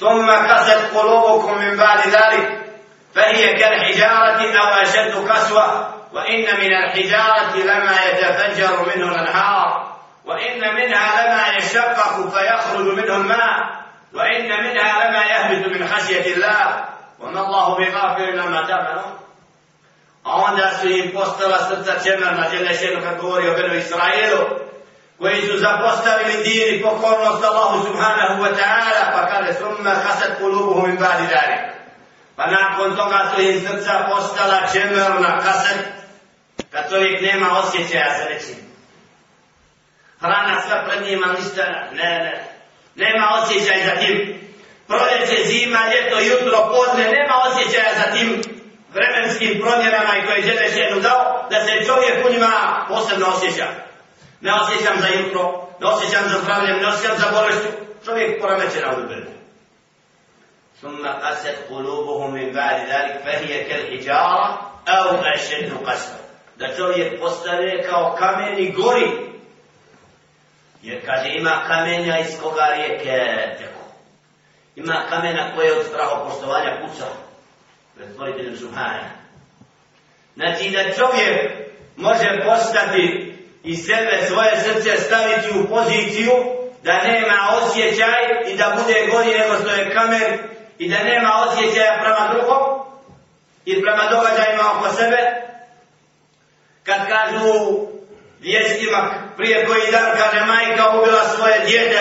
ثم قست قلوبكم من بعد ذلك فهي كالحجارة أو أشد قسوة وإن من الحجارة لما يتفجر منه الأنهار وإن منها لما يشقق فيخرج منه الماء وإن منها لما يهبط من خشية الله. وما الله بغافل لما تعملون. A onda su im postala srca čemerna, Đelešenu kad govori o Benu Israilu, koji su zapostavili din i pokornost Allahu subhanahu wa ta'ala, pa kaže, summa kasat kulubuhu min badi dalik. Pa nakon toga su im srca postala čemerna, kasat, kad čovjek nema osjećaja za nečim. Hrana sva pred njima, ništa, ne, ne, nema osjećaj za tim. Proljeće, zima, ljeto, jutro, podne, nema osjećaja za tim vremenskim promjerama i koje je jednu dao, da se čovjek u njima posebno osjeća Ne osjećam za jutro, ne osjećam za zdravljem, ne osjećam za bolešću. Čovjek porameće na udubenu. ثم قست قلوبهم من بعد ذلك فهي كالحجارة أو أشد قسوة da čovjek postane kao kamen i gori. Jer kaže ima kamenja iz koga rijeke teku. Ima kamena koje od straho poštovanja puca. Pred stvoriteljem Subhana. Znači da čovjek može postati i sebe, svoje srce staviti u poziciju da nema osjećaj i da bude gori nego što je kamer i da nema osjećaja prema drugom i prema događajima oko sebe. Kad kažu vijestima prije koji dan kaže majka ubila svoje djede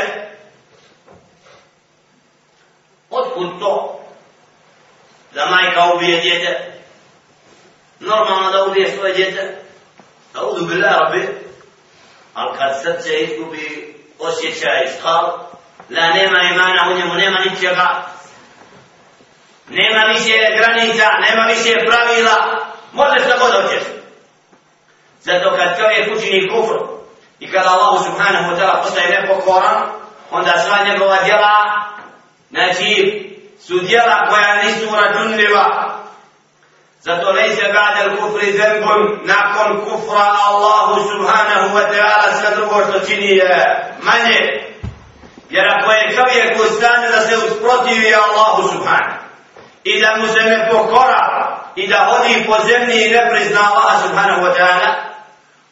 otkud to da majka ubije djete normalno da ubije svoje djete da udu bila rabi ali kad srce izgubi osjećaj skal da nema imana u njemu nema ničega. Nema više granica nema više pravila. Može da god hoćeš. Zato kad čovjek učini kufr i kada Allah subhanahu wa ta'ala postaje nepokoran, onda sva njegova djela, znači, su djela koja nisu računljiva. Zato ne se ba'da kufri zembun, nakon kufra Allahu subhanahu wa ta'ala sve drugo što čini je manje. Jer ako je čovjek u stanju da se usprotivi Allahu subhanahu i da mu se ne pokora i da hodi po zemlji i ne prizna Allaha subhanahu wa ta'ala,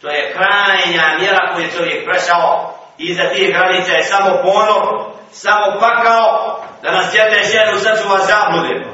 To je krajnja mjera koju čovjek prešao i za tih granica je samo ponor, samo pakao da nas jedne ženu sačuva zabludimo.